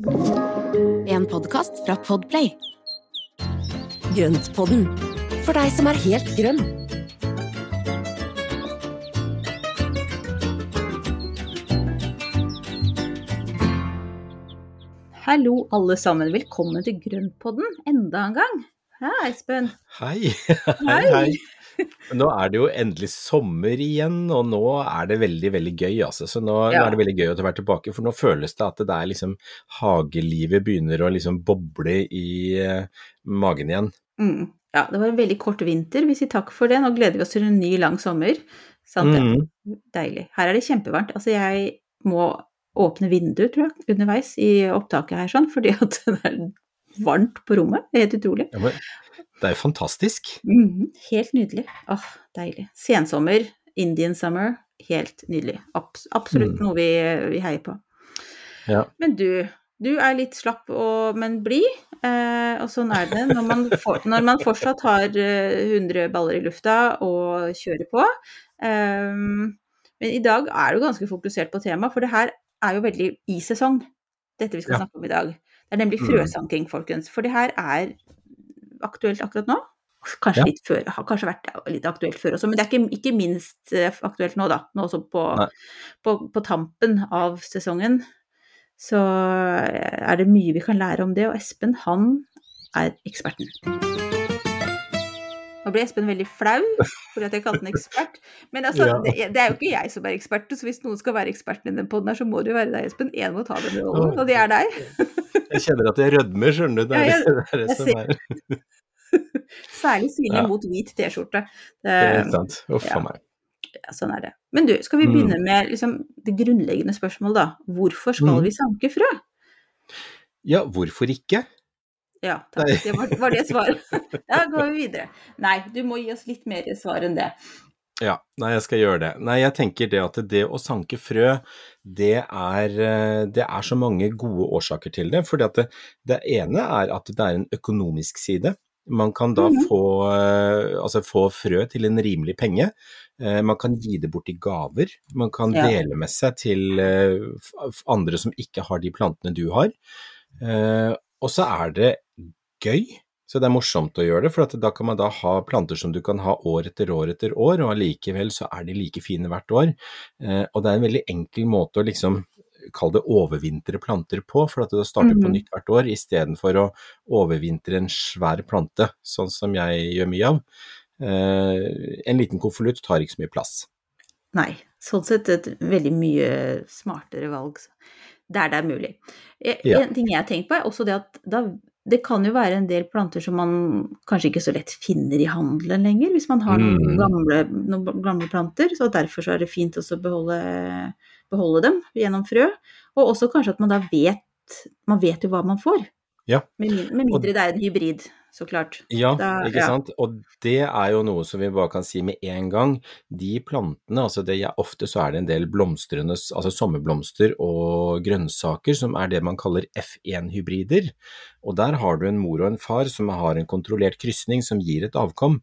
En podkast fra Podplay. Grøntpodden, for deg som er helt grønn. Hallo alle sammen, velkommen til Grøntpodden enda en gang. Hei, Espen. Hei. hei, hei. Nå er det jo endelig sommer igjen, og nå er det veldig, veldig gøy, altså. Så nå, Ja. nå er det veldig gøy å være tilbake, for nå føles det at det er liksom hagelivet begynner å liksom boble i uh, magen igjen. Mm. Ja, det var en veldig kort vinter. Vi sier takk for det. Nå gleder vi oss til en ny, lang sommer. Sant det? Mm. Deilig. Her er det kjempevarmt. Altså, jeg må åpne vinduet, tror jeg, underveis i opptaket her, sånn, fordi at det er varmt på rommet. Det er helt utrolig. Ja, men det er jo fantastisk. Mm, Helt nydelig. Åh, deilig. Sensommer, Indian summer, helt nydelig. Abs absolutt Mm. noe vi, vi heier på. Ja. Men du, du er litt slapp og, men blid, eh, og sånn er det når man, for, når man fortsatt har eh, 100 baller i lufta og kjører på. Ehm, men i dag er du ganske fokusert på temaet, for det her er jo veldig i sesong, dette vi skal Ja. snakke om i dag. Det er nemlig Mm. frøsanking, folkens. For det her er aktuelt akkurat nå. Kanskje Ja. litt før, har kanskje vært litt aktuelt før også, men det er ikke, ikke minst eh, aktuelt nå, da. Nå også på, på, på tampen av sesongen. Så eh, er det mye vi kan lære om det, og Espen, han er eksperten. Nå ble Espen veldig flau fordi at jeg kalte han ekspert. Men altså, Ja. det, det er jo ikke jeg som er ekspert, så hvis noen skal være eksperten i den poden her, så må det jo være deg, Espen. Én må ta den rollen, og det er deg. Jeg kjenner at jeg rødmer, skjønner du. Det er det, er det som er Særlig svinger Ja. mot hvit T-skjorte. det er helt sant. Uff ja. meg. Ja, sånn er det. Men du, skal vi Mm. begynne med liksom, det grunnleggende spørsmålet, da. Hvorfor skal Mm. vi sanke frø? Ja, hvorfor ikke? Ja, takk. Det var, var det svaret. Da går vi videre. Nei, du må gi oss litt mer svar enn det. Ja, nei, jeg skal gjøre det. Nei, jeg tenker det at det å sanke frø, det er, eh, det er så mange gode årsaker til det. For det, det ene er at det er en økonomisk side. Man kan da Mhm. få, eh, altså få frø til en rimelig penge. Eh, Man kan gi det bort i gaver. Man kan Ja. dele med seg til andre som ikke har de plantene du har. Og så er det gøy. Så det er morsomt å gjøre det, for at da kan man da ha planter som du kan ha år etter år etter år, og allikevel så er de like fine hvert år. Eh, og det er en veldig enkel måte å liksom kalle det overvintre planter på, for at det starter på Mhm. nytt hvert år, istedenfor å overvintre en svær plante, sånn som jeg gjør mye av. Eh, en liten konvolutt tar ikke så mye plass. Nei. Sånn sett et veldig mye smartere valg der det er mulig. En Ja. Ting jeg har tenkt på, er også det at da, det kan jo være en del planter som man kanskje ikke så lett finner i handelen lenger, hvis man har noen, Mm. gamle, noen gamle planter. Så derfor så er det fint å beholde, beholde dem gjennom frø. Og også kanskje at man da vet Man vet jo hva man får. Ja. Med, med mindre det er en hybrid, så klart. Ja, Da- ikke ja. sant. Og det er jo noe som vi bare kan si med en gang. De plantene, altså det er ofte så er det en del blomstrende, altså sommerblomster og grønnsaker som er det man kaller F1-hybrider. Og der har du en mor og en far som har en kontrollert krysning som gir et avkom.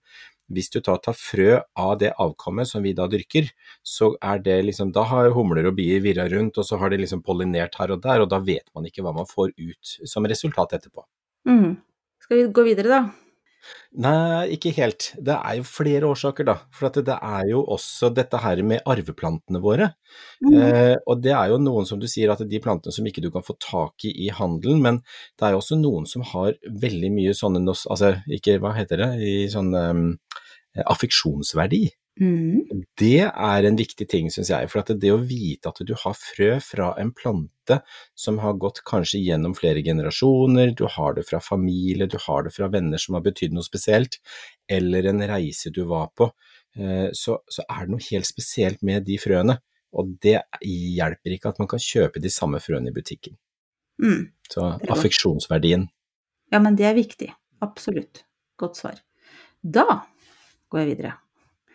Hvis du tar, tar frø av det avkommet som vi da dyrker, så er det liksom, da har humler og bier virra rundt, og så har de liksom pollinert her og der, og da vet man ikke hva man får ut som resultat etterpå. Mm. Skal vi gå videre, da? Nei, ikke helt. Det er jo flere årsaker, da. For at det er jo også dette her med arveplantene våre. Mm. Eh, og det er jo noen, som du sier, at de plantene som ikke du kan få tak i i handelen, men det er jo også noen som har veldig mye sånne, altså ikke, hva heter det, i sånn um, affeksjonsverdi. Mm. Det er en viktig ting, syns jeg. For at det å vite at du har frø fra en plante som har gått kanskje gjennom flere generasjoner, du har det fra familie, du har det fra venner som har betydd noe spesielt, eller en reise du var på, eh, så, så er det noe helt spesielt med de frøene. Og det hjelper ikke at man kan kjøpe de samme frøene i butikken. Mm. Så er affeksjonsverdien. Ja, men det er viktig. Absolutt. Godt svar. Da går jeg videre.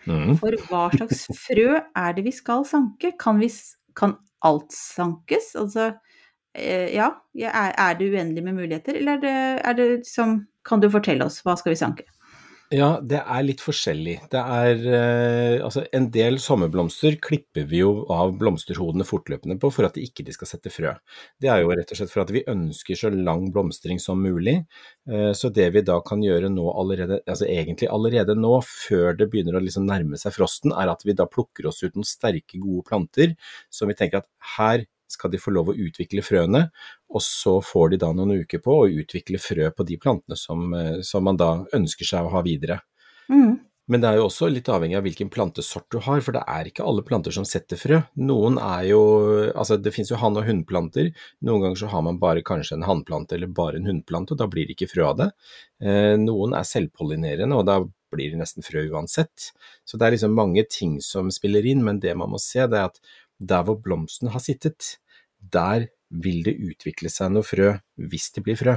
Mm. For hva slags frø er det vi skal sanke? Kan, vi, kan alt sankes? Altså, eh, ja, er, er det uendelig med muligheter, eller er det, er det som Kan du fortelle oss, hva skal vi sanke? Ja, det er litt forskjellig. Det er eh, altså en del sommerblomster klipper vi jo av blomsterhodene fortløpende på for at de ikke skal sette frø. Det er jo rett og slett for at vi ønsker så lang blomstring som mulig. Eh, så det vi da kan gjøre nå allerede, altså egentlig allerede nå, før det begynner å liksom nærme seg frosten, er at vi da plukker oss ut noen sterke, gode planter som vi tenker at her skal de få lov å utvikle frøene, og så får de da noen uker på å utvikle frø på de plantene som, eh, som man da ønsker seg å ha videre. Mm. Men det er jo også litt avhengig av hvilken plantesort du har, for det er ikke alle planter som setter frø. Noen er jo Altså, det finnes jo hann- og hunnplanter. Noen ganger så har man bare kanskje en hannplante eller bare en hunnplante, og da blir det ikke frø av det. Eh, noen er selvpollinerende, og da blir det nesten frø uansett. Så det er liksom mange ting som spiller inn, men det man må se, det er at der hvor blomsten har sittet, der vil det utvikle seg noe frø hvis det blir frø.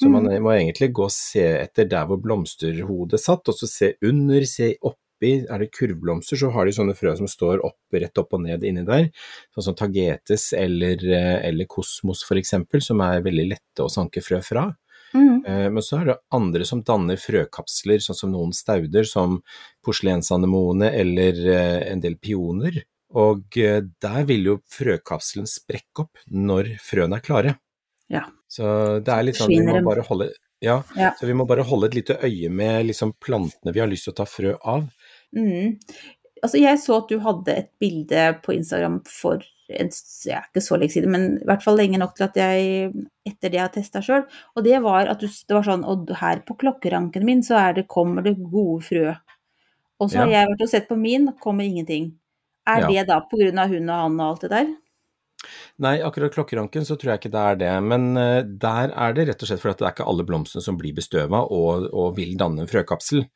Så man mm. må egentlig gå og se etter der hvor blomsterhodet satt, og så se under, se oppi. Er det kurvblomster, så har de sånne frø som står opp, rett opp og ned inni der. Sånn som tagetes eller, eller kosmos f.eks., som er veldig lette å sanke frø fra. Mm. Eh, men så er det andre som danner frøkapsler, sånn som noen stauder, som porselensanemone eller eh, en del pioner. Og eh, der vil jo frøkapselen sprekke opp når frøene er klare. Ja. Så det er litt sånn vi må bare holde ja, ja. så vi må bare holde et lite øye med liksom plantene vi har lyst til å ta frø av. Mm. Altså jeg så at du hadde et bilde på Instagram for en, ja, ikke så lenge siden, men i hvert fall lenge nok til at jeg etter det har testa sjøl. Og det var at du, det var sånn Og her på klokkeranken min så det, kommer det gode frø. Og så har jeg vært og sett på min, kommer ingenting. Er ja. det da pga. hun og han og alt det der? Nei, akkurat klokkeranken så tror jeg ikke det er det. Men uh, der er det rett og slett fordi det er ikke alle blomstene som blir bestøva og, og, vil danne en frøkapsel.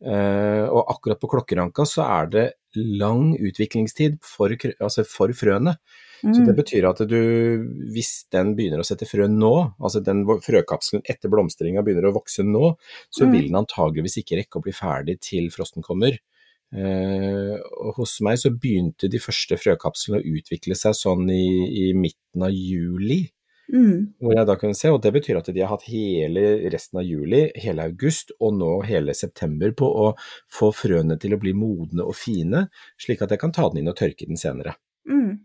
Uh, og akkurat på klokkeranka så er det lang utviklingstid for, altså for frøene. Mm. Så det mm. betyr at du, hvis den begynner å sette frø nå, altså den frøkapselen etter blomstringa begynner å vokse nå, så mm. vil den antageligvis ikke rekke å bli ferdig til frosten kommer. Eh, hos meg så begynte de første frøkapslene å utvikle seg sånn i, i midten av juli. Mm. Hvor jeg da kunne se, og Det betyr at de har hatt hele resten av juli, hele august og nå hele september på å få frøene til å bli modne og fine, slik at jeg kan ta den inn og tørke den senere. Mm.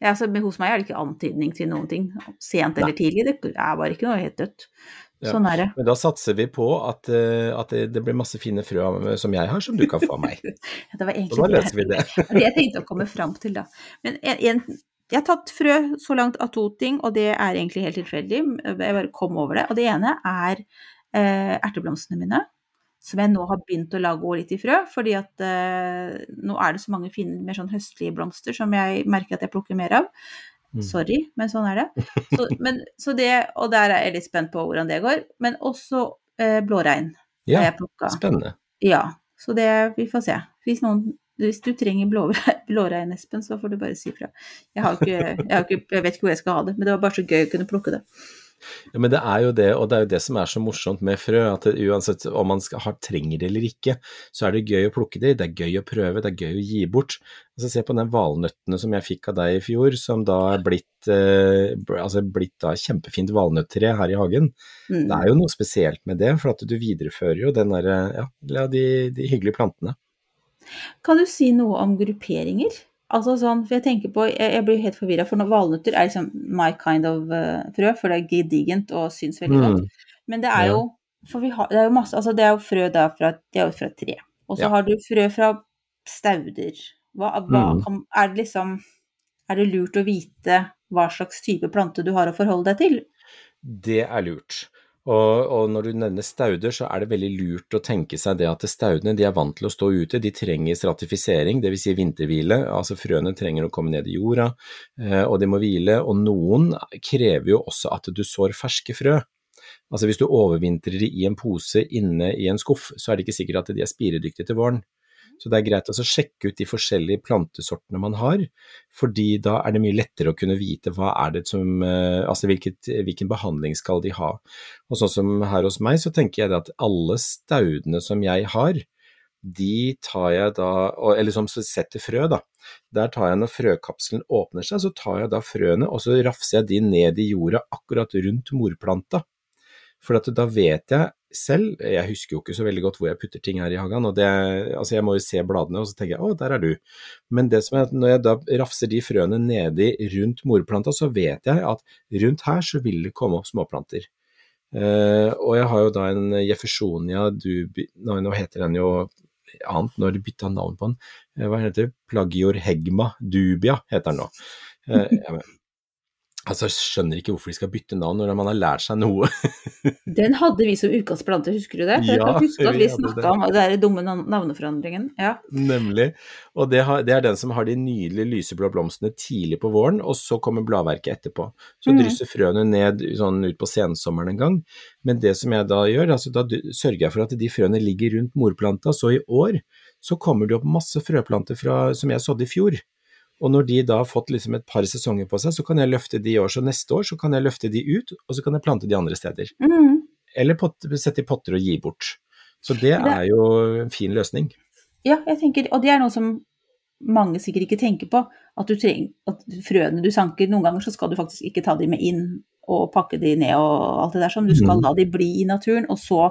Ja, så Hos meg er det ikke antydning til noen ting, sent eller Nei. tidlig. Det er bare ikke noe helt dødt. Ja. Sånn er det. Men da satser vi på at, eh, at, det blir masse fine frø som jeg har, som du kan få av meg. det var egentlig da løser vi det. det jeg tenkte å komme fram til, da. Men en, en, jeg har tatt frø så langt av to ting, og det er egentlig helt tilfeldig. Jeg bare kom over det. Og det ene er eh, erteblomstene mine. Som jeg nå har begynt å la gå litt i frø, fordi at eh, nå er det så mange fine mer sånn høstlige blomster som jeg merker at jeg plukker mer av. Mm. Sorry, men sånn er det. Så, men, så det. Og der er jeg litt spent på hvordan det går. Men også eh, blårein. Ja, spennende. Ja, så det Vi får se. Hvis, noen, hvis du trenger blårein, Espen, så får du bare si fra. Jeg, har ikke, jeg, har ikke, jeg vet ikke hvor jeg skal ha det, men det var bare så gøy å kunne plukke det. Ja, men det er jo det, og det er jo det som er så morsomt med frø, at det, uansett om man skal, har, trenger det eller ikke, så er det gøy å plukke det, det er gøy å prøve, det er gøy å gi bort. Altså Se på den valnøttene som jeg fikk av deg i fjor, som da er blitt, eh, altså blitt da kjempefint valnøttre her i hagen. Mm. Det er jo noe spesielt med det, for at du viderefører jo den der, ja, de, de hyggelige plantene. Kan du si noe om grupperinger? Altså sånn, for jeg tenker på, jeg, jeg blir helt forvirra, for valnøtter er liksom my kind of uh, frø, for det er gedigent og syns veldig mm. godt. Men det er jo for vi har, det er jo masse, altså det er jo frø da fra, det er jo fra tre. Og så ja. har du frø fra stauder. Hva, hva mm. kan, er det liksom Er det lurt å vite hva slags type plante du har å forholde deg til? Det er lurt. Og, og, når du nevner stauder, så er det veldig lurt å tenke seg det at staudene de er vant til å stå ute, de trenger stratifisering, dvs. Si vinterhvile. Altså frøene trenger å komme ned i jorda, eh, og de må hvile. Og noen krever jo også at du sår ferske frø. Altså hvis du overvintrer i en pose inne i en skuff, så er det ikke sikkert at de er spiredyktige til våren. Så det er greit å sjekke ut de forskjellige plantesortene man har, fordi da er det mye lettere å kunne vite hva er det som eh, Altså hvilket, hvilken behandling skal de ha. Og sånn som her hos meg, så tenker jeg at alle staudene som jeg har, de tar jeg da, eller som setter frø, da. Der tar jeg når frøkapselen åpner seg, så tar jeg da frøene og så rafser jeg de ned i jorda akkurat rundt morplanta. For da vet jeg selv. Jeg husker jo ikke så veldig godt hvor jeg putter ting her i hagen, og det, altså jeg må jo se bladene, og så tenker jeg å, der er du. Men det som er at når jeg da rafser de frøene nedi rundt morplanta, så vet jeg at rundt her så vil det komme opp småplanter. Uh, og jeg har jo da en Jeffersonia dubi, nå, nå heter den jo annet nå har de bytta navn på den. Uh, hva heter det? Plagior hegma dubia heter den nå. Uh, Altså, jeg skjønner ikke hvorfor de skal bytte navn når man har lært seg noe. den hadde vi som utgangsplanter, husker du det? For ja, jeg husker at vi snakka om den dumme navneforandringen. Ja. Nemlig. Og det, har, det, er den som har de nydelige lyseblå blomstene tidlig på våren, og så kommer bladverket etterpå. Så mm. drysser frøene ned sånn ut på sensommeren en gang. Men det som jeg da gjør, altså da sørger jeg for at de frøene ligger rundt morplanta, så i år så kommer det opp masse frøplanter fra, som jeg sådde i fjor. Og når de da har fått liksom et par sesonger på seg, så kan jeg løfte de i år. Så neste år så kan jeg løfte de ut, og så kan jeg plante de andre steder. Mm. Eller potte, sette i potter og gi bort. Så det, det er jo en fin løsning. Ja, jeg tenker, og det er noe som mange sikkert ikke tenker på. At du trenger, at frøene du sanker, noen ganger så skal du faktisk ikke ta de med inn og pakke de ned og alt det der sånn. Du skal mm. la de bli i naturen, og så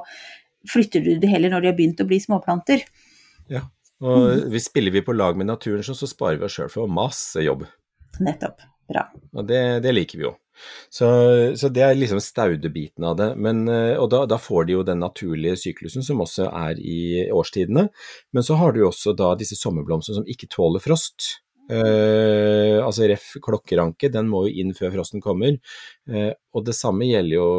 flytter du det heller når de har begynt å bli småplanter. Ja. Og mm. vi spiller vi på lag med naturen, så, så sparer vi oss sjøl for masse jobb. Nettopp. Bra. Og det, det liker vi jo. Så, så, det er liksom staudebiten av det. Men, eh, og da, da, får de jo den naturlige syklusen som også er i årstidene. Men så har du jo også da disse sommerblomstene som ikke tåler frost. Uh, altså ref klokkeranke, den må jo inn før frosten kommer. Uh, og det samme gjelder jo,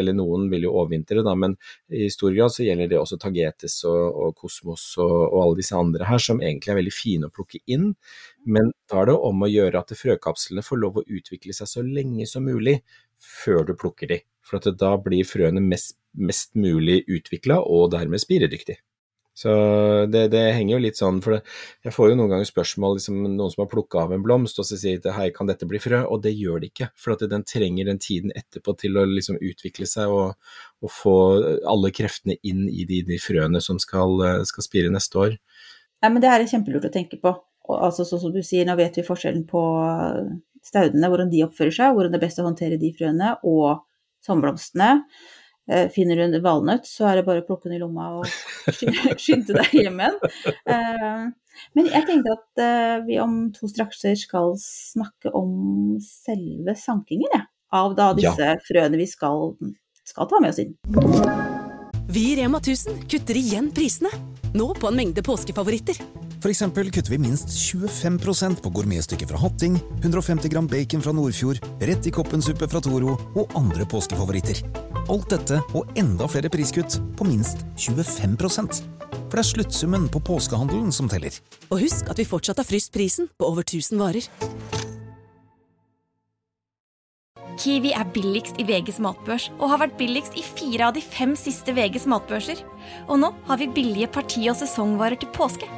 eller noen vil jo overvintre, da, men i stor grad så gjelder det også Tagetes og, Kosmos og, og, alle disse andre her, som egentlig er veldig fine å plukke inn. Men da er det om å gjøre at frøkapslene får lov å utvikle seg så lenge som mulig før du plukker de. For at da blir frøene mest, mest mulig utvikla og dermed spiredyktig. Så det, det, henger jo litt sånn, for jeg får jo noen ganger spørsmål, liksom, noen som har plukka av en blomst, og så sier de hei, kan dette bli frø? Og det gjør det ikke, for den trenger den tiden etterpå til å liksom utvikle seg og, og få alle kreftene inn i de, de frøene som skal, skal, spire neste år. Nei, men det er kjempelurt å tenke på. Og, altså, sånn som du sier, nå vet vi forskjellen på staudene, hvordan de oppfører seg, hvordan det er best å håndtere de frøene, og sommerblomstene. Eh, finner du en valnøtt, så er det bare å plukke den i lomma og skynde deg hjem igjen. Eh, men jeg tenkte at eh, vi om to strakser skal snakke om selve sankingen, ja. Av da disse ja. frøene vi skal, skal ta med oss inn. Vi i Rema 1000 kutter igjen prisene. Nå på en mengde påskefavoritter. F.eks. kutter vi minst 25% på gourmetstykket fra Hatting, 150 gram bacon fra Nordfjord, rett i koppensuppe fra Toro og andre påskefavoritter. Alt dette og enda flere priskutt på minst 25 For det er sluttsummen på påskehandelen som teller. Og husk at vi fortsatt har fryst prisen på over 1000 varer. Kiwi er billigst i VGs matbørs og har vært billigst i fire av de fem siste VGs matbørser. Og nå har vi billige parti- og sesongvarer til påske.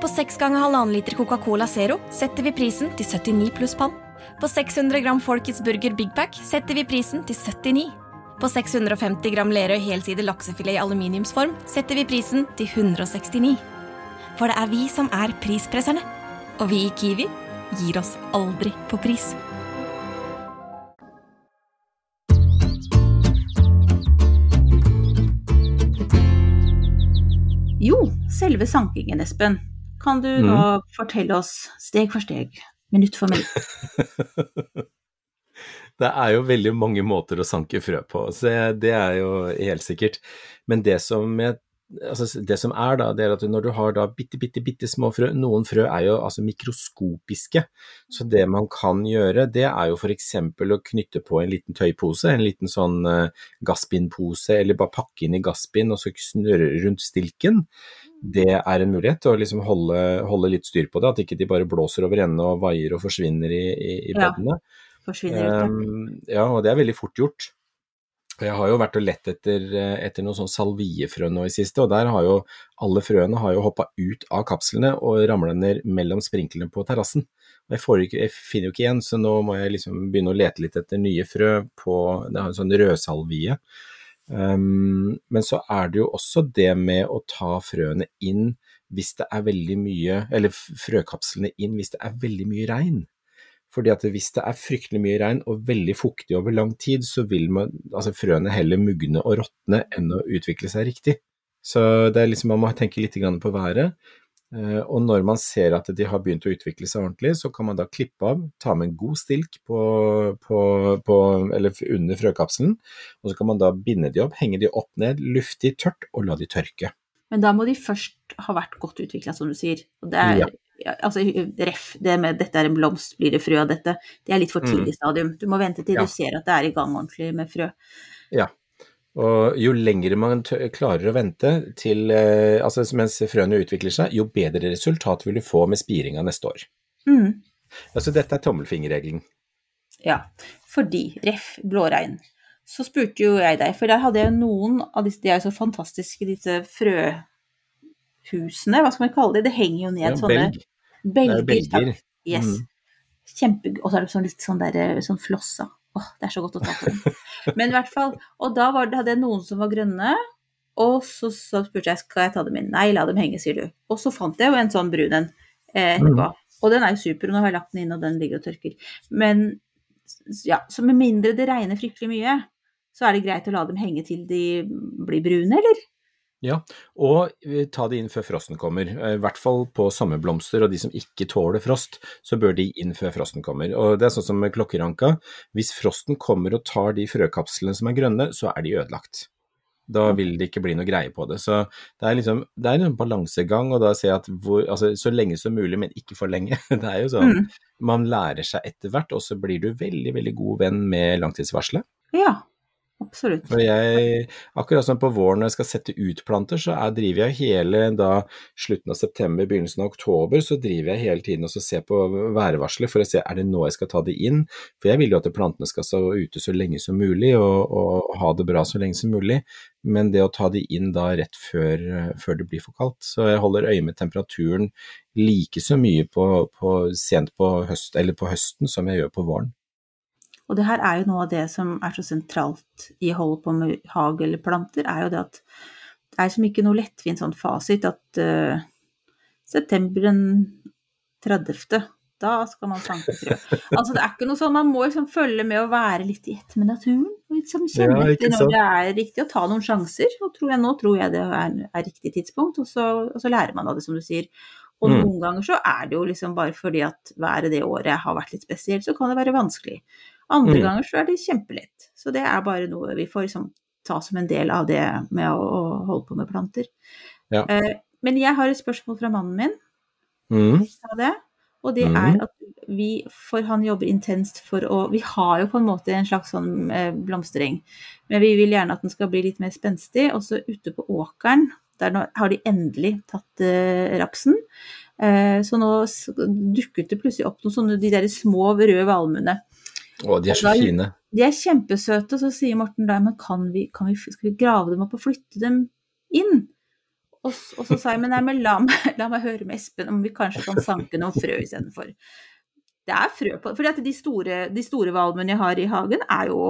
På 6 ganger halvannen liter Coca-Cola Zero setter vi prisen til 79 pluss pann. På 600 gram Folkets Burger Big Pack setter vi prisen til 79. På 650 gram Lerøy helside laksefilet i aluminiumsform setter vi prisen til 169. For det er vi som er prispresserne. Og vi i Kiwi gir oss aldri på pris. Jo, selve sankingen, Espen. Kan du nå mm. fortelle oss steg for steg, minutt for minutt? det er jo veldig mange måter å sanke frø på, så det er jo helt sikkert. Men det som, jeg, altså det som er da, det er at når du har da bitte, bitte, bitte små frø, noen frø er jo altså mikroskopiske, så det man kan gjøre, det er jo f.eks. å knytte på en liten tøypose, en liten sånn uh, gassbindpose, eller bare pakke inn i gassbind og så snurre rundt stilken det er en mulighet til å liksom holde, holde, litt styr på det, at ikke de bare blåser over ende og vaier og forsvinner i, i, i bedene. Ja, forsvinner ut, um, ja, og det er veldig fort gjort. Jeg har jo vært og lett etter, etter noen sånn salviefrø nå i siste, og der har jo alle frøene har jo hoppa ut av kapslene og ramla ned mellom sprinklene på terrassen. Jeg, jeg, finner jo ikke igjen, så nå må jeg liksom begynne å lete litt etter nye frø på Det har en sånn rødsalvie Um, men så er det jo også det med å ta frøene inn hvis det er veldig mye Eller frøkapslene inn hvis det er veldig mye regn. Fordi at hvis det er fryktelig mye regn og veldig fuktig over lang tid, så vil man, altså frøene heller mugne og råtne enn å utvikle seg riktig. Så det er liksom, man må tenke litt på været. Eh, og når man ser at de har begynt å utvikle seg ordentlig, så kan man da klippe av, ta med en god stilk på, på, på, under frøkapselen, og så kan man da binde de opp, henge de opp ned, lufte de tørt, og la de tørke. Men da må de først ha vært godt utvikla, som du sier. Og det er, ja. altså, ref, det med 'dette er en blomst, blir det frø av dette', det er litt for tidlig mm. stadium. Du må vente til ja. du ser at det er i gang ordentlig med frø. Ja, og jo lengre man klarer å vente til, eh, altså mens frøene utvikler seg, jo bedre resultat vil du få med spiringa neste år. Mm. Altså dette er tommelfingerregelen. Ja, fordi ref. blåregn. Så spurte jo jeg deg, for der hadde jeg noen av disse, de er jo så fantastiske, disse frøhusene, hva skal man kalle det, det henger jo ned ja, sånne belg. belger. belger. Yes. Mm. Kjempe, og så er det sånn litt sånn, der, sånn flossa. Åh, det er så godt å ta på den. Men i hvert fall. Og da det, hadde jeg noen som var grønne. Og så, så, spurte jeg skal jeg ta dem inn. Nei, la dem henge, sier du. Og så fant jeg jo en sånn brun en eh, etterpå. Mm. Og den er jo super, og nå har jeg lagt den inn, og den ligger og tørker. Men ja, så med mindre det regner fryktelig mye, så er det greit å la dem henge til de blir brune, eller? Ja, og ta de inn før frosten kommer. Eh, I hvert fall på sommerblomster og de som ikke tåler frost, så bør de inn før frosten kommer. Og det er sånn som med klokkeranka, hvis frosten kommer og tar de frøkapslene som er grønne, så er de ødelagt. Da vil det ikke bli noe greie på det. Så det er liksom, det er en balansegang, og da sier jeg at hvor, altså, så lenge som mulig, men ikke for lenge. Det er jo sånn, mm. man lærer seg etter hvert, og så blir du veldig, veldig god venn med langtidsvarselet. Ja, Absolutt. Når jeg, akkurat som på våren når jeg skal sette ut planter, så er, driver jeg hele da slutten av september, begynnelsen av oktober, så driver jeg hele tiden og ser på værvarselet for å se er det nå jeg skal ta det inn. For jeg vil jo at plantene skal stå ute så lenge som mulig og, og, ha det bra så lenge som mulig. Men det å ta de inn da rett før, før det blir for kaldt. Så jeg holder øye med temperaturen like så mye på, på sent på, høst, på høsten som jeg gjør på våren. Og det her er jo noe av det som er så sentralt i holdet på med hage eller planter, er jo det at det er som ikke noe lettvint sånn fasit at uh, september den 30., da skal man sanke frø. Altså det er ikke noe sånn, man må liksom følge med og være litt i ett med naturen. og liksom Kjenne ja, etter når det er riktig, å ta noen sjanser. Og tror jeg, nå tror jeg det er, er riktig tidspunkt, og så, og så, lærer man av det, som du sier. Og mm. noen ganger så er det jo liksom bare fordi at været det året har vært litt spesielt, så kan det være vanskelig. Andre mm. ganger så er det kjempelett. Så det er bare noe vi får liksom ta som en del av det med å, å holde på med planter. Ja. Eh, men jeg har et spørsmål fra mannen min. Mm. Det, og det mm. er at vi, for han jobber intenst for å Vi har jo på en måte en slags sånn eh, blomstereng, men vi vil gjerne at den skal bli litt mer spenstig. Og så ute på åkeren, der nå har de endelig tatt eh, rapsen. Eh, så nå dukket det plutselig opp noen sånne de der små røde valmuene. Å, de er så fine. De er kjempesøte, så sier Morten da, men kan vi, kan vi, skal vi grave dem opp og flytte dem inn? Og, og så sa jeg, men nei, men la meg, la meg, høre med Espen om vi kanskje kan sanke noen frø istedenfor. Det er frø på For de store, de store valmuene jeg har i hagen, er jo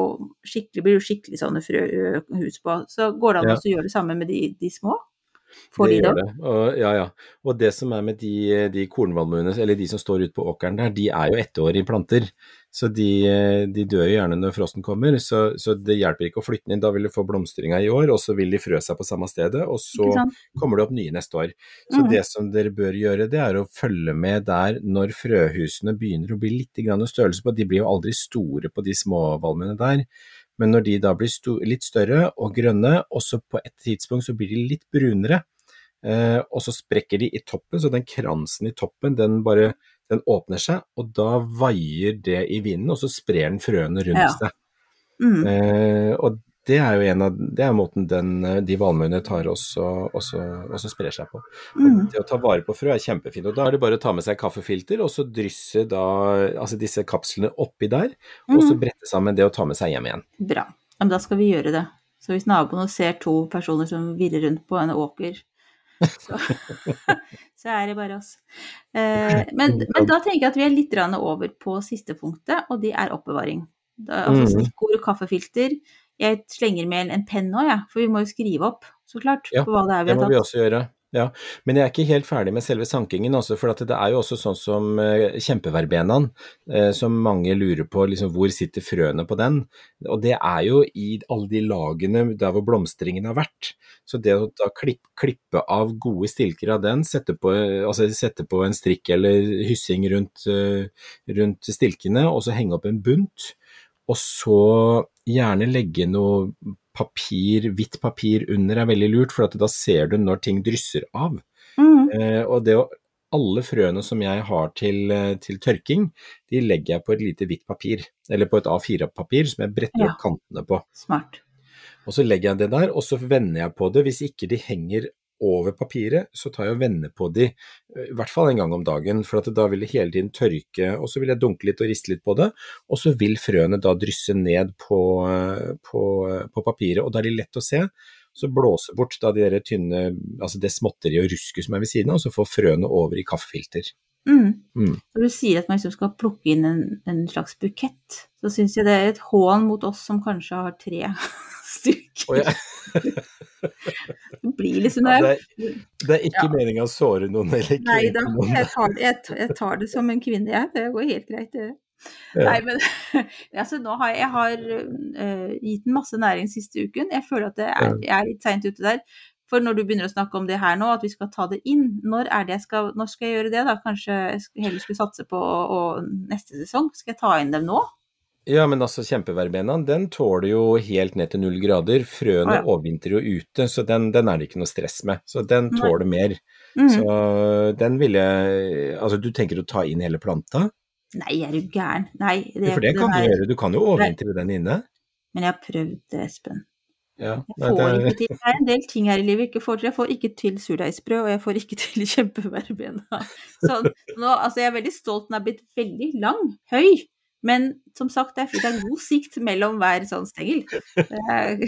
skikkelig, blir jo skikkelig sånne frøhus på. Så går det an ja. å gjøre det samme med de, de små? Får det de gjør det. Og, ja, ja. Og det som er med de, de kornvalmuene, eller de som står ute på åkeren der, de er jo ettårige planter. Så de, de, dør jo gjerne når frosten kommer, så, så, det hjelper ikke å flytte den inn. Da vil du få blomstringa i år, og så vil de frø seg på samme stedet, og så kommer det opp nye neste år. Så mm. det som dere bør gjøre, det er å følge med der når frøhusene begynner å bli litt størrelse på. De blir jo aldri store på de små valmene der. Men når de da blir litt større og grønne, og så på et tidspunkt så blir de litt brunere, eh, og så sprekker de i toppen, så den kransen i toppen den bare den åpner seg, og da vaier det i vinden, og så sprer den frøene rundt ja. seg. Mm. Eh, og det er jo en av, det er måten den, de valmuene tar også, også, også, sprer seg på. Mm. Det å ta vare på frø er kjempefint. og Da er det bare å ta med seg kaffefilter og så drysse da, altså disse kapslene oppi der, mm. og så mm. brette sammen det å ta med seg hjem igjen. Bra. Men da skal vi gjøre det. Så hvis naboene ser to personer som virrer rundt på en åker så, så er det bare oss. Eh, men, men, da tenker jeg at vi er litt over på siste punktet, og det er oppbevaring. Da, altså mm. stikkord kaffefilter. Jeg slenger med en penn nå, ja, for vi må jo skrive opp, så klart. Ja, det må vi også gjøre. Ja, men jeg er ikke helt ferdig med selve sankingen, også, for det er jo også sånn som uh, kjempeverbenaen, uh, som mange lurer på liksom, hvor sitter frøene på den. Og det er jo i alle de lagene der hvor blomstringen har vært. Så det å da klipp, klippe av gode stilker av den, sette på, altså, sette på en strikk eller hyssing rundt, rundt stilkene, og så henge opp en bunt, og så gjerne legge noe papir, hvitt papir under er veldig lurt, for da ser du når ting drysser av. Mm. Eh, og det å, alle frøene som jeg har til, eh, til, tørking, de legger jeg på et lite hvitt papir, eller på et A4-papir som jeg bretter ja. opp kantene på. Smart. Og så legger jeg det der, og så vender jeg på det. Hvis ikke de henger over papiret, så tar jeg og vender på de eh, i hvert fall en gang om dagen, for da vil det hele tiden tørke, og så vil jeg dunke litt og riste litt på det, og så vil frøene da drysse ned på, eh, på, eh, på papiret, og da er de lett å se. Så blåser bort da de der tynne, altså det småtteriet og rusket som er ved siden av, og så får frøene over i kaffefilter. Mm. Mm. Når du sier at man liksom skal plukke inn en, en slags bukett, så syns jeg det er et hån mot oss som kanskje har tre stykker. Oh, ja. det blir liksom ja, det, er, det er ikke Ja. meninga å såre noen eller Nei da, jeg tar, det- jeg, jeg tar det som en kvinne, jeg. Det går helt greit, det. Ja. Nei, men altså, nå har jeg, jeg har uh, gitt den masse næring siste uken. Jeg føler at det er, jeg er litt seint ute der. For når du begynner å snakke om det her nå, at vi skal ta det inn, når, det jeg skal, når skal jeg gjøre det? da? Kanskje jeg heller skulle satse på å- neste sesong? Skal jeg ta inn dem nå? Ja, men altså kjempeverbenaen, den tåler jo helt ned til null grader. Frøene ah, ja. overvintrer jo ute, så den, den er det ikke noe stress med. Så den Nei. tåler mer. -hmm. Så den vil jeg Altså, du tenker å ta inn hele planta? Nei, er du gæren? Nei. Det, For det kan du er- gjøre. Du kan jo overvintre den inne. Men jeg har prøvd det, Espen. Ja, Jeg får det, ikke til. Det er en del ting her i livet jeg ikke får til. Jeg får ikke til surdeigsbrød, og jeg får ikke til kjempeverbena. Så nå, altså jeg er veldig stolt. Den er blitt veldig lang, høy. Men som sagt, det er, det er god sikt mellom hver sånn stengel. Det er,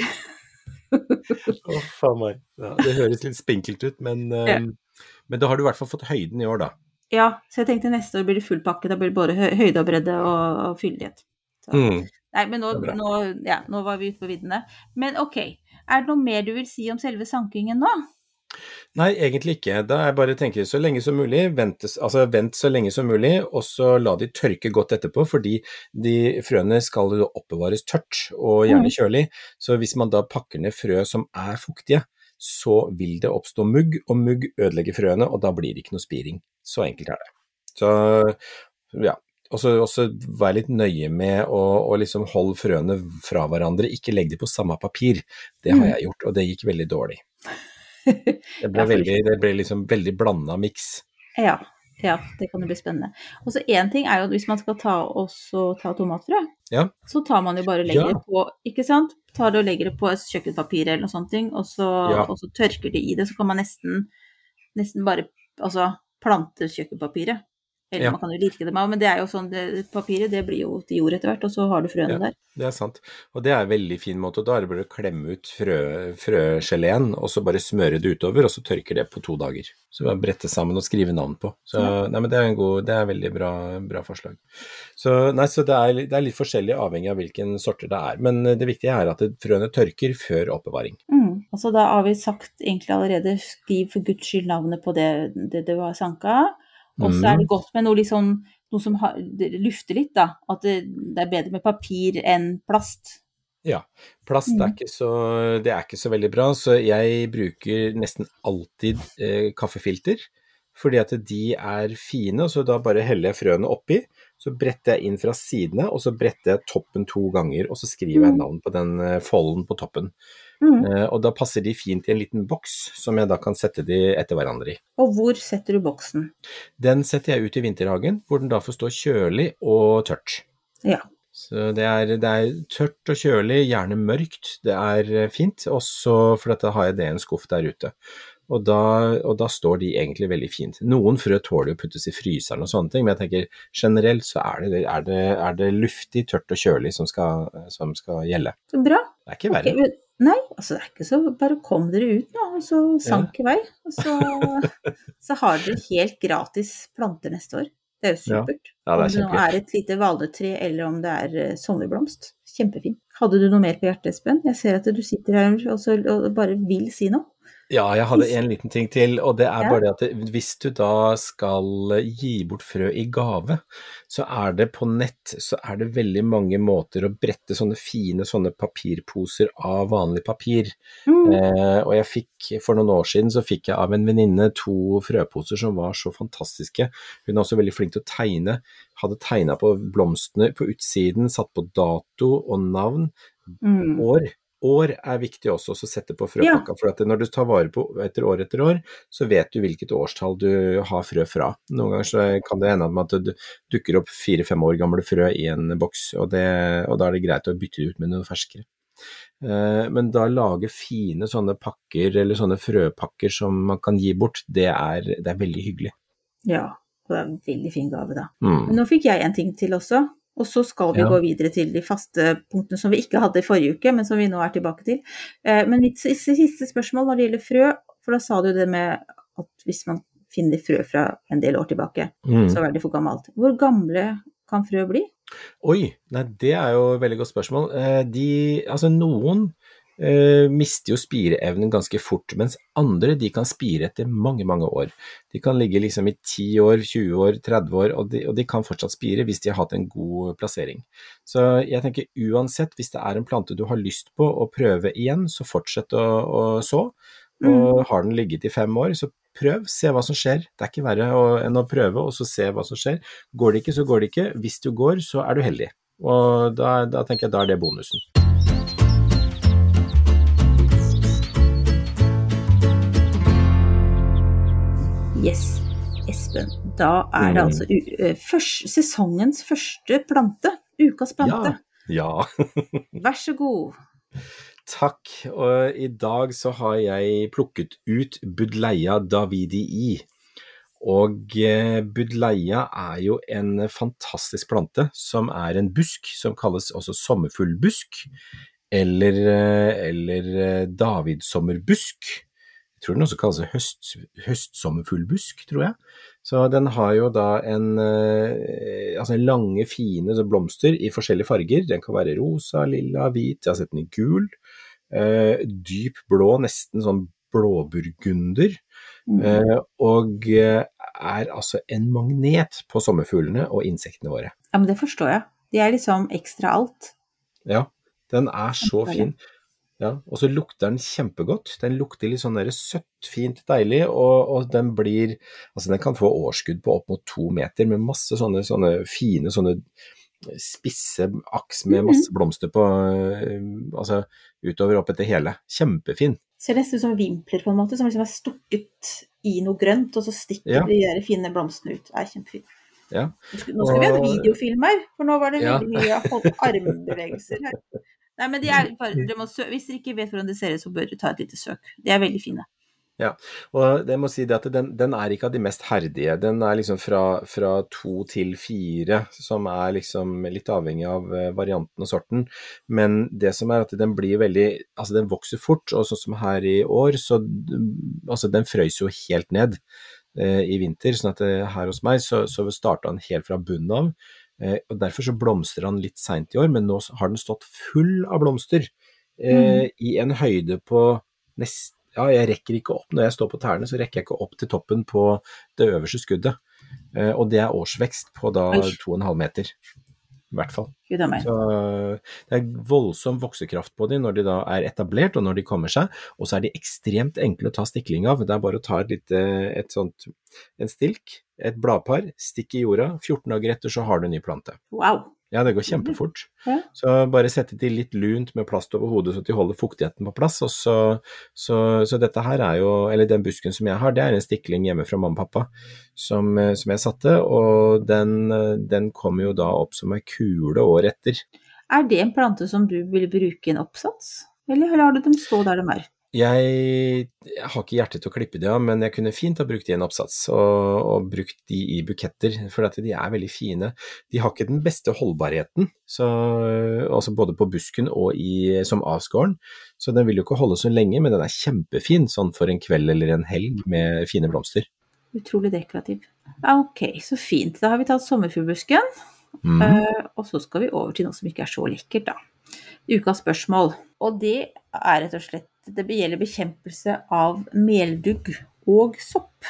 Å, meg. Ja, det høres litt spinkelt ut, men, Ja. um, men da har du i hvert fall fått høyden i år, da. ja, så jeg tenkte neste år blir det full pakke. Da blir det både høyde og bredde og, og fyldighet. Mm. Nei, men nå, nå, ja, nå var vi ute på viddene. Men ok, er det noe mer du vil si om selve sankingen nå? Nei, egentlig ikke. Da er bare tenker så lenge som mulig, vent, altså vent så lenge som mulig, og så la de tørke godt etterpå, fordi de frøene skal jo oppbevares tørt og gjerne kjølig. Så hvis man da pakker ned frø som er fuktige, så vil det oppstå mugg, og mugg ødelegger frøene, og da blir det ikke noe spiring. Så enkelt er det. Så ja. Og så også vær litt nøye med å, å liksom holde frøene fra hverandre, ikke legg dem på samme papir. Det har jeg gjort, og det gikk veldig dårlig. Det ble, veldig, det ble liksom veldig blanda miks. Ja, ja, det kan jo bli spennende. Og så én ting er jo at hvis man skal ta, også ta tomatfrø, Ja. så tar man jo bare og legger Ja. det på ikke sant? Tar det og legger det på et kjøkkenpapir eller noe sånt, og så, Ja. og så tørker det i det. Så kan man nesten, nesten bare altså, plante kjøkkenpapiret. Eller Ja. man kan jo lirke dem av, men det er jo sånn, det, papiret det blir jo til jord etter hvert, og så har du frøene Ja. der. Det er sant. Og det er en veldig fin måte. og Da er det bare å klemme ut frø, frøgeleen, og så bare smøre det utover, og så tørker det på to dager. Så bare brette sammen og skrive navn på. Så nei, men det er en god, det er veldig bra, bra forslag. Så nei, så det er, det er litt forskjellig avhengig av hvilken sorter det er. Men det viktige er at frøene tørker før oppbevaring. Mm. Altså, da har vi sagt egentlig allerede skriv for guds skyld navnet på det, det du har sanka. Og så er det godt med noe, liksom, noe som har, lufter litt, da. At det, det er bedre med papir enn plast. Ja. Plast er ikke så, det er ikke så veldig bra, så jeg bruker nesten alltid eh, kaffefilter. Fordi at de er fine, og så da bare heller jeg frøene oppi. Så bretter jeg inn fra sidene, og så bretter jeg toppen to ganger, og så skriver jeg navn på den eh, folden på toppen. Mm. Eh, og da passer de fint i en liten boks, som jeg da kan sette de etter hverandre i. Og hvor setter du boksen? Den setter jeg ut i vinterhagen, hvor den da får stå kjølig og tørt. Ja. Så det er, det er tørt og kjølig, gjerne mørkt. Det er fint. Også for da har jeg det i en skuff der ute. Og da, og da står de egentlig veldig fint. Noen frø tåler å puttes i fryseren og sånne ting, men jeg tenker generelt så er det, er det, er det luftig, tørt og kjølig som skal, som skal gjelde. Så bra. Det er ikke verre. men- Nei, altså det er ikke så Bare kom dere ut nå, og så sank i vei. Og så, så har dere helt gratis planter neste år. Det er jo supert. Ja, det er om det nå er et lite valetre, eller om det er eh, sommerblomst. Kjempefint. Hadde du noe mer på hjertet, Espen? Jeg ser at du sitter her og, så, og bare vil si noe. Ja, jeg hadde en liten ting til, og det er bare det at hvis du da skal gi bort frø i gave, så er det på nett så er det veldig mange måter å brette sånne fine sånne papirposer av vanlig papir. Mm. Eh, og jeg fikk, for noen år siden så fikk jeg av en venninne to frøposer som var så fantastiske. Hun er også veldig flink til å tegne. Hadde tegna på blomstene på utsiden, satt på dato og navn. Mm. År. År er viktig også å sette på frøpakka, for at når du tar vare på etter år etter år, så vet du hvilket årstall du har frø fra. Noen ganger så kan det hende at det dukker opp fire-fem år gamle frø i en boks, og, det, og da er det greit å bytte det ut med noe ferskere. Eh, Men da lage fine sånne pakker, eller sånne frøpakker som man kan gi bort, det er, det er veldig hyggelig. Ja, og det er en veldig fin gave, da. Mm. Men nå fikk jeg en ting til også. Og så skal vi Ja. gå videre til de faste punktene som vi ikke hadde i forrige uke, men som vi nå er tilbake til. Eh, Men mitt siste spørsmål når det gjelder frø, for da sa du det med at hvis man finner frø fra en del år tilbake, Mm. så er det for gammelt. Hvor gamle kan frø bli? Oi, nei det er jo et veldig godt spørsmål. Eh, De, altså noen eh, mister jo spireevnen ganske fort, mens andre de kan spire etter mange, mange år. De kan ligge liksom i 10 år, 20 år, 30 år, og de, og de kan fortsatt spire hvis de har hatt en god plassering. Så jeg tenker uansett, hvis det er en plante du har lyst på å prøve igjen, så fortsett å, å så. Og har den ligget i fem år, så prøv, se hva som skjer. Det er ikke verre enn å prøve og så se hva som skjer. Går det ikke, så går det ikke. Hvis du går, så er du heldig. Og da, da tenker jeg da er det bonusen. Yes, Espen. Da er det Mm. altså eh, først, sesongens første plante. Ukas plante. Ja. ja. Vær så god. Takk. Og i dag så har jeg plukket ut Budleia davidii. Og eh, Budleia er jo en fantastisk plante som er en busk som kalles også sommerfuglbusk, eller, eh, eller davidsommerbusk. Jeg tror den også kalles høst, høstsommerfuglbusk, tror jeg. Så den har jo da en eh, altså lange, fine blomster i forskjellige farger. Den kan være rosa, lilla, hvit, jeg har sett den i gul. Eh, dyp blå, nesten sånn blåburgunder. Eh, og er altså en magnet på sommerfuglene og insektene våre. Ja, men det forstår jeg. De er liksom ekstra alt. Ja, den er så fin. Ja, og så lukter den kjempegodt. Den lukter litt sånn søtt, fint, deilig, og, og den blir Altså, den kan få årskudd på opp mot to meter med masse sånne, sånne fine sånne spisse aks med Mhm. masse blomster på eh, Altså utover opp etter hele. Kjempefin. Ser nesten ut som vimpler, på en måte, som liksom er stukket i noe grønt, og så stikker Ja. de der fine blomstene ut. Det er kjempefint. Ja. Nå skal, vi ha videofilm her, for nå var det veldig mye armbevegelser her. Nei, men de er bare, de må Hvis dere ikke vet hvordan de ser ut, så bør dere ta et lite søk. De er veldig fine. Ja, Og jeg må si det at den, den er ikke av de mest herdige. Den er liksom fra, fra to til fire, som er liksom litt avhengig av eh, varianten og sorten. Men det som er at den blir veldig Altså den vokser fort, og sånn som her i år, så Altså den frøys jo helt ned eh, i vinter, sånn at eh, her hos meg så, så starta den helt fra bunnen av. Eh, og Derfor så blomstrer han litt seint i år, men nå har den stått full av blomster. Eh, I en høyde på nest, ja, jeg rekker ikke opp når jeg står på tærne, så rekker jeg ikke opp til toppen på det øverste skuddet. Eh, og det er årsvekst på da 2,5 meter. I hvert fall. Så det er voldsom voksekraft på dem når de da er etablert og når de kommer seg. Og så er de ekstremt enkle å ta stikling av. Det er bare å ta et lite, et sånt, en stilk, et bladpar, stikk i jorda. 14 dager etter så har du en ny plante. Wow. Ja, det går kjempefort. Ja. Så bare sette de litt lunt med plast over hodet så de holder fuktigheten på plass. Og så, så, så dette her er jo, eller den busken som jeg har, det er en stikling hjemme fra mamma og pappa som, eh, som jeg satte, og den, eh, den kommer jo da opp som ei kule året etter. Er det en plante som du vil bruke i en oppsats? Eller lar du dem stå der de er? Jeg, jeg har ikke hjerte til å klippe de av, men jeg kunne fint ha brukt de i en oppsats, og, og brukt de i buketter, for de er veldig fine. De har ikke den beste holdbarheten, så, altså både på busken og i, som avskåren, så den vil jo ikke holde så lenge, men den er kjempefin sånn for en kveld eller en helg med fine blomster. Utrolig dekorativ. Ja, ok, så fint. Da har vi tatt sommerfuglbusken. mm. Eh, og så skal vi over til noe som ikke er så lekkert, da. Ukas spørsmål. Og det er rett og slett det gjelder bekjempelse av meldugg og sopp.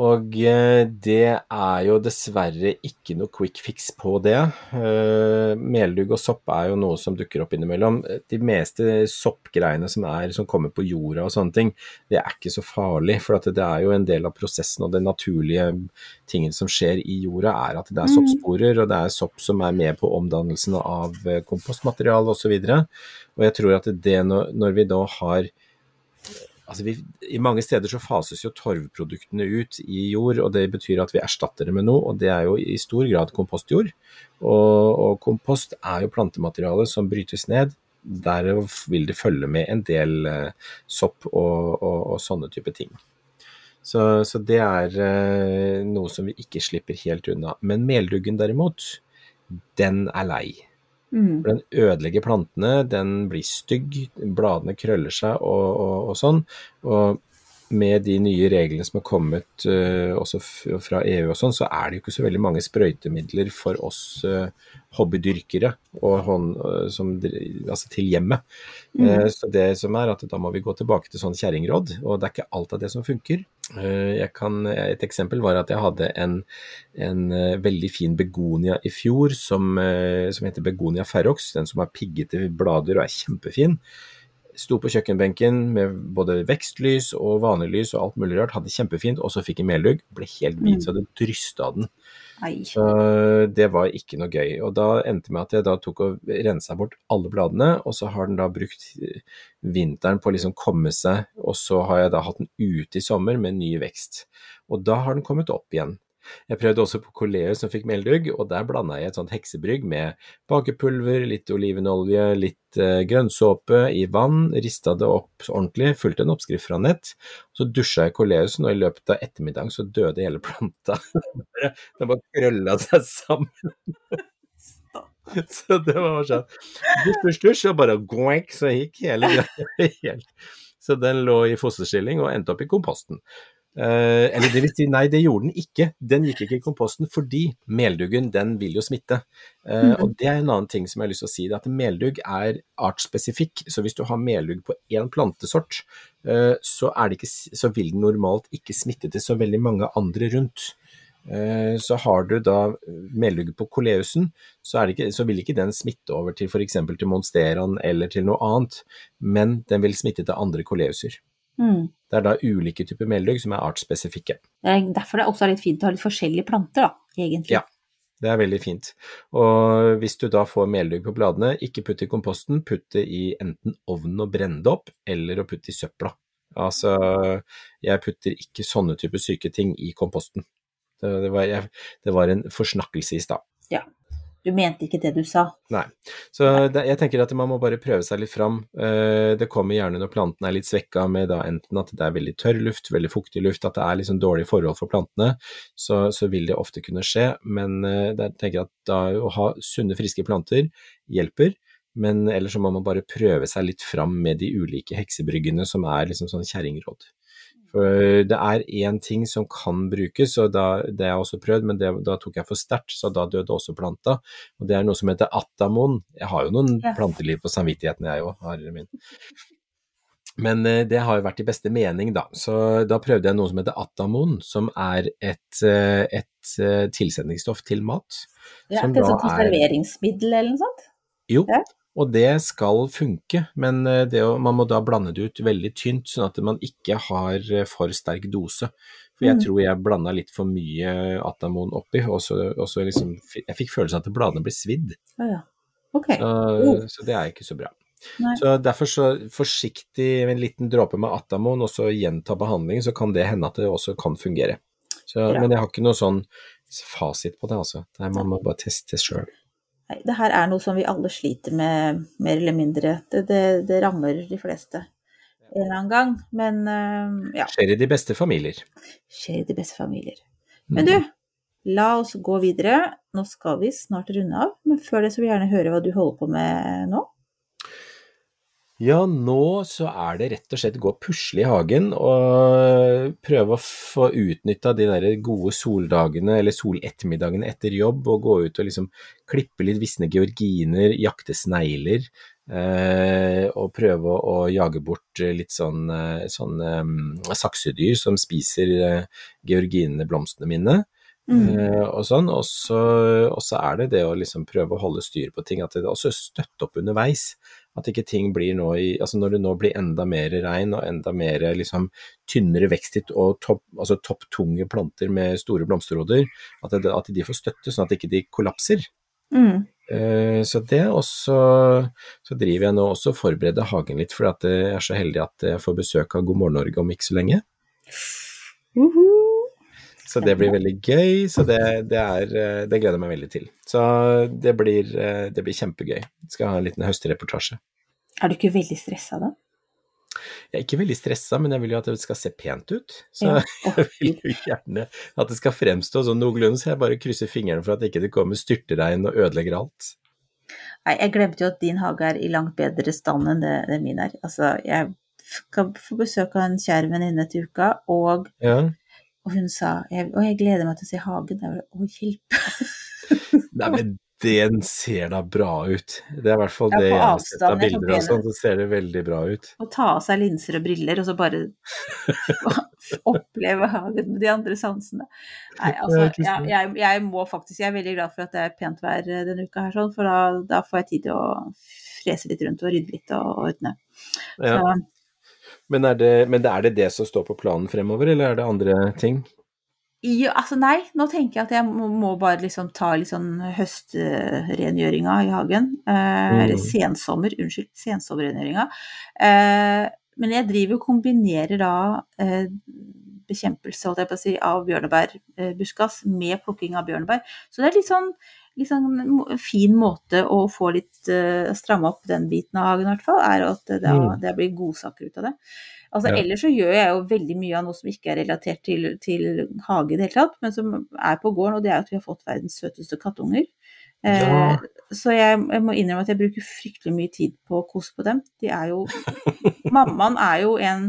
Og eh, det er jo dessverre ikke noe quick fix på det. Eh, Meldugg og sopp er jo noe som dukker opp innimellom. De meste soppgreiene som, er, som kommer på jorda og sånne ting, det er ikke så farlig. For det er jo en del av prosessen og den naturlige tingen som skjer i jorda, er at det er soppsporer, og det er sopp som er med på omdannelsen av eh, kompostmateriale osv. Og, så og jeg tror at det når vi da har Altså vi, I mange steder så fases jo torvproduktene ut i jord, og det betyr at vi erstatter det med noe, og det er jo i stor grad kompostjord. Og, og kompost er jo plantemateriale som brytes ned. Der vil det følge med en del eh, sopp og, og, og, sånne type ting. Så, så det er eh, noe som vi ikke slipper helt unna. Men melduggen derimot, den er lei. Mm. For den ødelegger plantene, den blir stygg, bladene krøller seg og, og, og sånn. Og med de nye reglene som har kommet uh, også fra EU og sånn, så er det jo ikke så veldig mange sprøytemidler for oss uh, hobbydyrkere og hånd, uh, som, altså til hjemmet. Mm. så det som er at da må vi gå tilbake til sånn kjerringråd, og det er ikke alt av det som funker. Kan, et eksempel var at jeg hadde en, en veldig fin begonia i fjor som, som heter begonia ferrox, den som har piggete blader og er kjempefin. Sto på kjøkkenbenken med både vekstlys og vanlig lys og alt mulig rart, hadde det kjempefint, og så fikk jeg meldugg. Ble helt hvit, så det drysta den. Ai. Så det var ikke noe gøy. Og da endte det med at jeg da tok og rensa bort alle bladene, og så har den da brukt vinteren på å liksom komme seg, og så har jeg da hatt den ute i sommer med ny vekst. Og da har den kommet opp igjen. Jeg prøvde også på Coleus som fikk meldugg, og der blanda jeg et sånt heksebrygg med bakepulver, litt olivenolje, litt eh, grønnsåpe i vann, rista det opp ordentlig, fulgte en oppskrift fra nett. Så dusja jeg Coleusen, og i løpet av ettermiddagen så døde hele planta. Den bare krølla seg sammen. Så det var sånn dusj, dusj, dusj, og bare goink, så gikk hele greia helt. Så den lå i fosterstilling og endte opp i komposten. Eh, eller det vil si, nei, det gjorde den ikke. Den gikk ikke i komposten fordi melduggen den vil jo smitte. Eh, og det er en annen ting som jeg har lyst til å si, det er at meldugg er artsspesifikk. Så hvis du har meldugg på én plantesort, eh, så, ikke, så, vil den normalt ikke smitte til så veldig mange andre rundt. Eh, så har du da meldugg på koleusen, så, ikke, så, vil ikke den smitte over til f.eks. til monsteran eller til noe annet, men den vil smitte til andre koleuser. Mm. Det er da ulike typer meldugg som er artsspesifikke. Det er derfor det også er litt fint å ha litt forskjellige planter, da, egentlig. Ja, det er veldig fint. Og hvis du da får meldugg på bladene, ikke putt i komposten, putt det i enten ovnen og brenne det opp, eller å putte i søpla. Altså, jeg putter ikke sånne typer syke ting i komposten. Det, det, var, jeg, det var en forsnakkelse i stad. Ja. Du mente ikke det du sa. Nei. Så det, jeg tenker at man må bare prøve seg litt fram. Eh, det kommer gjerne når plantene er litt svekka med da enten at det er veldig tørr luft, veldig fuktig luft, at det er liksom dårlige forhold for plantene, så, så vil det ofte kunne skje. Men eh, jeg tenker at da å ha sunne, friske planter hjelper. Men ellers så må man bare prøve seg litt fram med de ulike heksebryggene som er liksom sånn kjerringråd. For det er én ting som kan brukes, og da, det har jeg også prøvd, men det, da tok jeg for sterkt, så da døde også planta. Og det er noe som heter atamon. Jeg har jo noen ja. planteliv på samvittigheten, jeg òg. Men eh, det har jo vært i beste mening, da. Så da prøvde jeg noe som heter atamon, som er et, eh, et eh, tilsetningsstoff til mat. Ja, det er sånn konserveringsmiddel eller noe sånt? Jo, ja. Og det skal funke, men eh, det, man må da blande det ut veldig tynt, sånn at man ikke har eh, for sterk dose. For jeg mm. tror jeg blanda litt for mye Atamon oppi, og så, og så liksom Jeg fikk følelsen av at bladene ble svidd. Ah, ja. okay. så, oh. så, det er ikke så bra. Nei. Så derfor så forsiktig med en liten dråpe med Atamon, og så gjenta behandlingen, så kan det hende at det også kan fungere. Så, men jeg har ikke noe sånn fasit på det, altså. Det er, man må bare teste sjøl. Nei, det her er noe som vi alle sliter med, mer eller mindre. Det, det, det rammer de fleste en eller annen gang, men uh, ja. Skjer i de beste familier. Skjer i de beste familier. Men du, la oss gå videre. Nå skal vi snart runde av, men før det så vil jeg gjerne høre hva du holder på med nå. Ja, nå så er det rett og slett gå og pusle i hagen og prøve å få utnytta de der gode soldagene eller solettermiddagene etter jobb og gå ut og liksom klippe litt visne georginer, jakte snegler. Eh, og prøve å, jage bort litt sånn, eh, sånn um, saksedyr som spiser eh, georginene, blomstene mine. Mm. Eh, og sånn, så, og så, er det det å liksom prøve å holde styr på ting, at det også støtte opp underveis. At ikke ting blir nå i Altså når det nå blir enda mer regn og enda mer liksom tynnere veksthit og topp, altså topptunge planter med store blomsterhoder, at, det, at, de får støtte sånn at ikke de kollapser. Mm. Uh, så det, også så, så, driver jeg nå også og forbereder hagen litt, for at jeg er så heldig at jeg får besøk av God morgen Norge om ikke så lenge. Uh -huh. Så det blir veldig gøy, så det, det, er, eh, det gleder jeg meg veldig til. Så det blir, eh, det blir kjempegøy. Jeg skal ha en liten høstreportasje. Er du ikke veldig stressa da? Jeg er ikke veldig stressa, men jeg vil jo at det skal se pent ut. Så ja. jeg vil jo gjerne at det skal fremstå sånn noenlunde, så jeg bare krysser fingrene for at det ikke kommer styrtregn og ødelegger alt. Nei, jeg glemte jo at din hage er i langt bedre stand enn det, det min er. Altså, jeg skal få besøk av en kjær venninne til uka, og ja. Og hun sa jeg, Og jeg gleder meg til å se hagen. Jeg bare, Å, hjelp! Nei, men den ser da bra ut. Det er i hvert fall det jeg har sett av bilder og sånn, så ser det veldig bra ut. Å ta av seg linser og briller, og så bare oppleve hagen med de andre sansene. Nei, altså, jeg, jeg, jeg, må faktisk Jeg er veldig glad for at det er pent vær eh, denne uka her, sånn, for da, da, får jeg tid til å frese litt rundt og rydde litt og ordne. Ja. Men er, det, men er det det som står på planen fremover, eller er det andre ting? Jo, altså nei, nå tenker jeg at jeg må, må bare liksom ta litt sånn høstrengjøringa i hagen. Eh, mm. Eller sensommer, unnskyld, sensommerrengjøringa. Eh, men jeg driver og kombinerer da eh, bekjempelse holdt jeg på å si, av bjørnebærbuskas med plukking av bjørnebær. Så det er litt sånn, sånn fin måte å få litt uh, stramme opp den biten av hagen, i hvert fall, er at det, mm. det blir godsaker ut av det. Altså, ja. Ellers så gjør jeg jo veldig mye av noe som ikke er relatert til, til hage i det hele tatt, men som er på gården, og det er at vi har fått verdens søteste kattunger. Eh, ja. så jeg, jeg, må innrømme at jeg bruker fryktelig mye tid på å kose på dem. De er jo Mammaen er jo en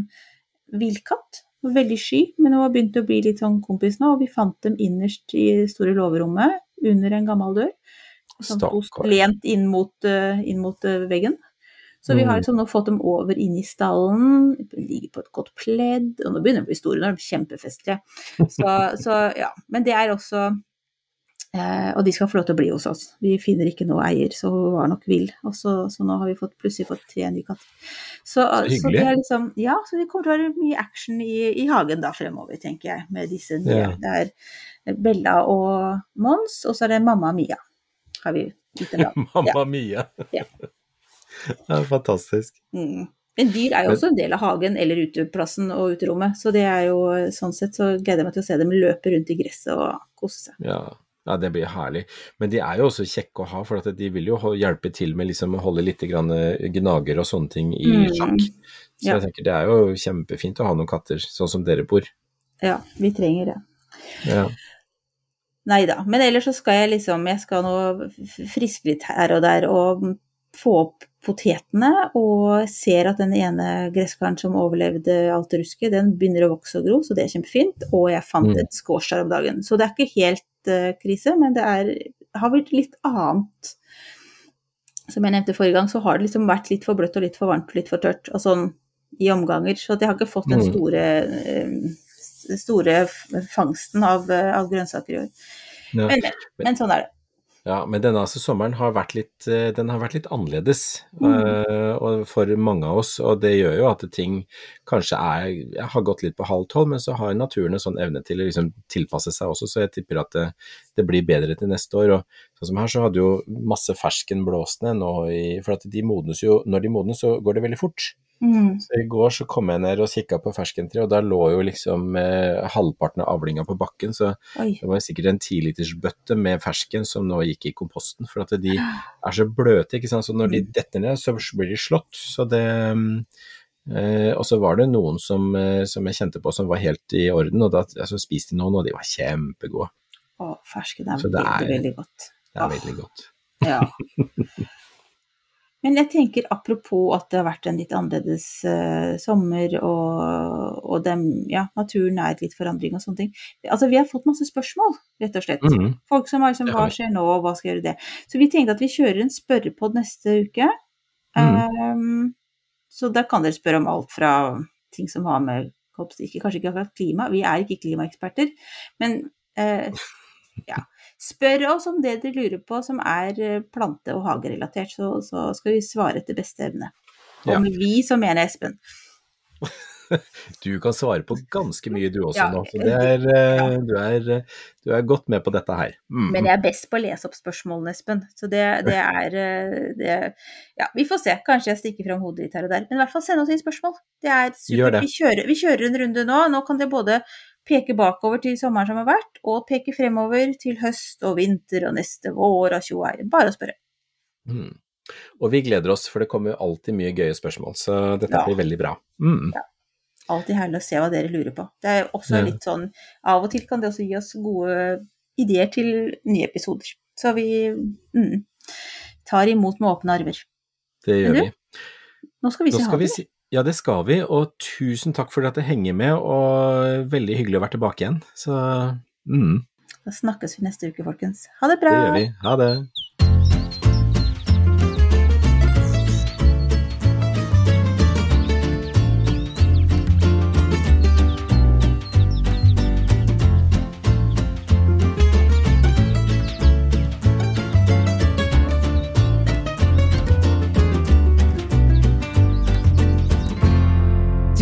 villkatt. Veldig sky, men hun har begynt å bli litt sånn kompis nå, og vi fant dem innerst i det store låverommet under en gammel dør. Sånn, lent inn mot, eh, inn mot eh, veggen. Så vi har mm. liksom nå fått dem over inn i stallen, ligger på et godt pledd, og nå begynner de å bli store, nå er de kjempefestlige. Så, så, ja. Men det er også Og de skal få lov til å bli hos oss. Vi finner ikke noe eier, så hun var nok vill. Så, så nå har vi fått, plutselig fått tre nye katter. Så, så, så det er liksom Ja, så det kommer til å være mye action i, i hagen da fremover, tenker jeg, med disse nye. Ja. Det er Bella og Mons, og så er det mamma Mia. Har vi gitt en navn. mamma ja. Mia. ja. Det er fantastisk. Mm. Men dyr er jo også en del av hagen eller uteplassen og uterommet, så det er jo sånn sett så gleder jeg meg til å se dem løpe rundt i gresset og kose seg. Ja. Ja. det blir herlig. Men de er jo også kjekke å ha, for de vil jo hjelpe til med liksom å holde litt eh, gnager og sånne ting i mm. sjakk. Så ja. jeg tenker det er jo kjempefint å ha noen katter sånn som dere bor. Ja, vi trenger det. Ja. Nei da. Men ellers så skal jeg liksom Jeg skal nå friske litt her og der og få opp potetene, og ser at den ene gresskaren som overlevde alt rusket, den begynner å vokse og gro, så det er kjempefint. Og jeg fant mm. et her om dagen. Så det er ikke helt uh, krise, men det er, har vært litt annet. Som jeg nevnte forrige gang, så har det liksom vært litt for bløtt og litt for varmt og litt for tørt, og sånn i omganger. Så jeg har ikke fått den mm. store, uh, store fangsten av, uh, av grønnsaker i år. Men, men, sånn er det. Ja, men denne altså, sommeren har vært litt, eh, den har vært litt annerledes mm. uh, for mange av oss. Og det gjør jo at ting kanskje er, har gått litt på halv tolv, men så har naturen en sånn evne til å liksom tilpasse seg også, så jeg tipper at det, det, blir bedre til neste år. Og sånn som her så hadde jo masse fersken blåsende nå, i, for at de modnes jo, når de modnes så går det veldig fort. Mm. Så I går så kom jeg ned og kikka på ferskentreet, og da lå jo liksom eh, halvparten av avlinga på bakken. Så Oi. det var sikkert en tilitersbøtte med fersken som nå gikk i komposten. For at de er så bløte, ikke sant. Så når de mm. detter ned, så blir de slått. Så det eh, Og så var det noen som, eh, som, jeg kjente på som var helt i orden, og da altså, spiste noen, og de var kjempegode. Å, fersken er, veldig, veldig godt. Det er veldig godt. Ja. Men jeg tenker apropos at det har vært en litt annerledes uh, sommer, og, og dem, ja, naturen er et litt forandring og sånne ting. Altså, vi har fått masse spørsmål, rett og slett. Mhm. Folk som har liksom Hva skjer nå, og hva skal gjøre det? Så vi tenkte at vi kjører en spørrepod neste uke. Um, så da kan dere spørre om alt fra ting som har med ikke, Kanskje ikke akkurat klima, vi er ikke klimaeksperter, men uh, ja. Spør oss om det dere lurer på som er eh, plante- og hagerelatert, så, så skal vi svare etter beste evne. Og Ja. vi så mener jeg Espen. Du kan svare på ganske mye du også Ja. nå, så det er, eh, du, er, du er godt med på dette her. Mm. Men jeg er best på å lese opp spørsmålene, Espen. Så det, det er eh, det, Ja, vi får se. Kanskje jeg stikker fram hodet ditt her og der. Men i hvert fall send oss inn spørsmål. Det er supert. Vi vi kjører en runde nå. Nå kan dere både peke bakover til sommeren som har vært, og peke fremover til høst og vinter og neste vår og tjoei. Bare å spørre. Mm. Og vi gleder oss, for det kommer alltid mye gøye spørsmål, så dette Ja. blir veldig bra. Mm. Alltid herlig å se hva dere lurer på. Det er også Ja. litt sånn Av og til kan det også gi oss gode ideer til nye episoder. Så vi mm, tar imot med åpne armer. Det gjør vi. Nå skal vi si ha det. Ja, det skal vi, og tusen takk for at det henger med, og veldig hyggelig å være tilbake igjen. Så mm, Da snakkes vi neste uke, folkens. Ha det det bra! gjør vi. Ha det.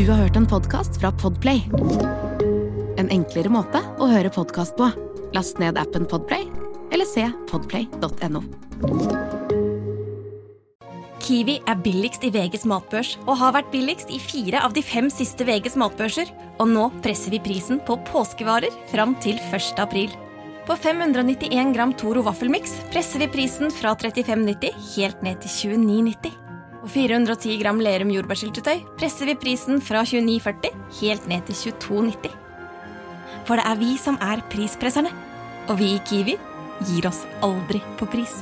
Du har hørt en podkast fra Podplay. En enklere måte å høre podkast på. Last ned appen Podplay, eller se podplay.no. Kiwi er billigst i VGs matbørs og har vært billigst i fire av de fem siste VGs matbørser. Og nå presser vi prisen på påskevarer fram til 1. april. På 591 gram Toro vaffelmiks presser vi prisen fra 35,90 helt ned til 29,90. Og 410 gram Lerum jordbærsyltetøy presser vi prisen fra 29,40 helt ned til 22,90. For det er vi som er prispresserne. Og vi i Kiwi gir oss aldri på pris.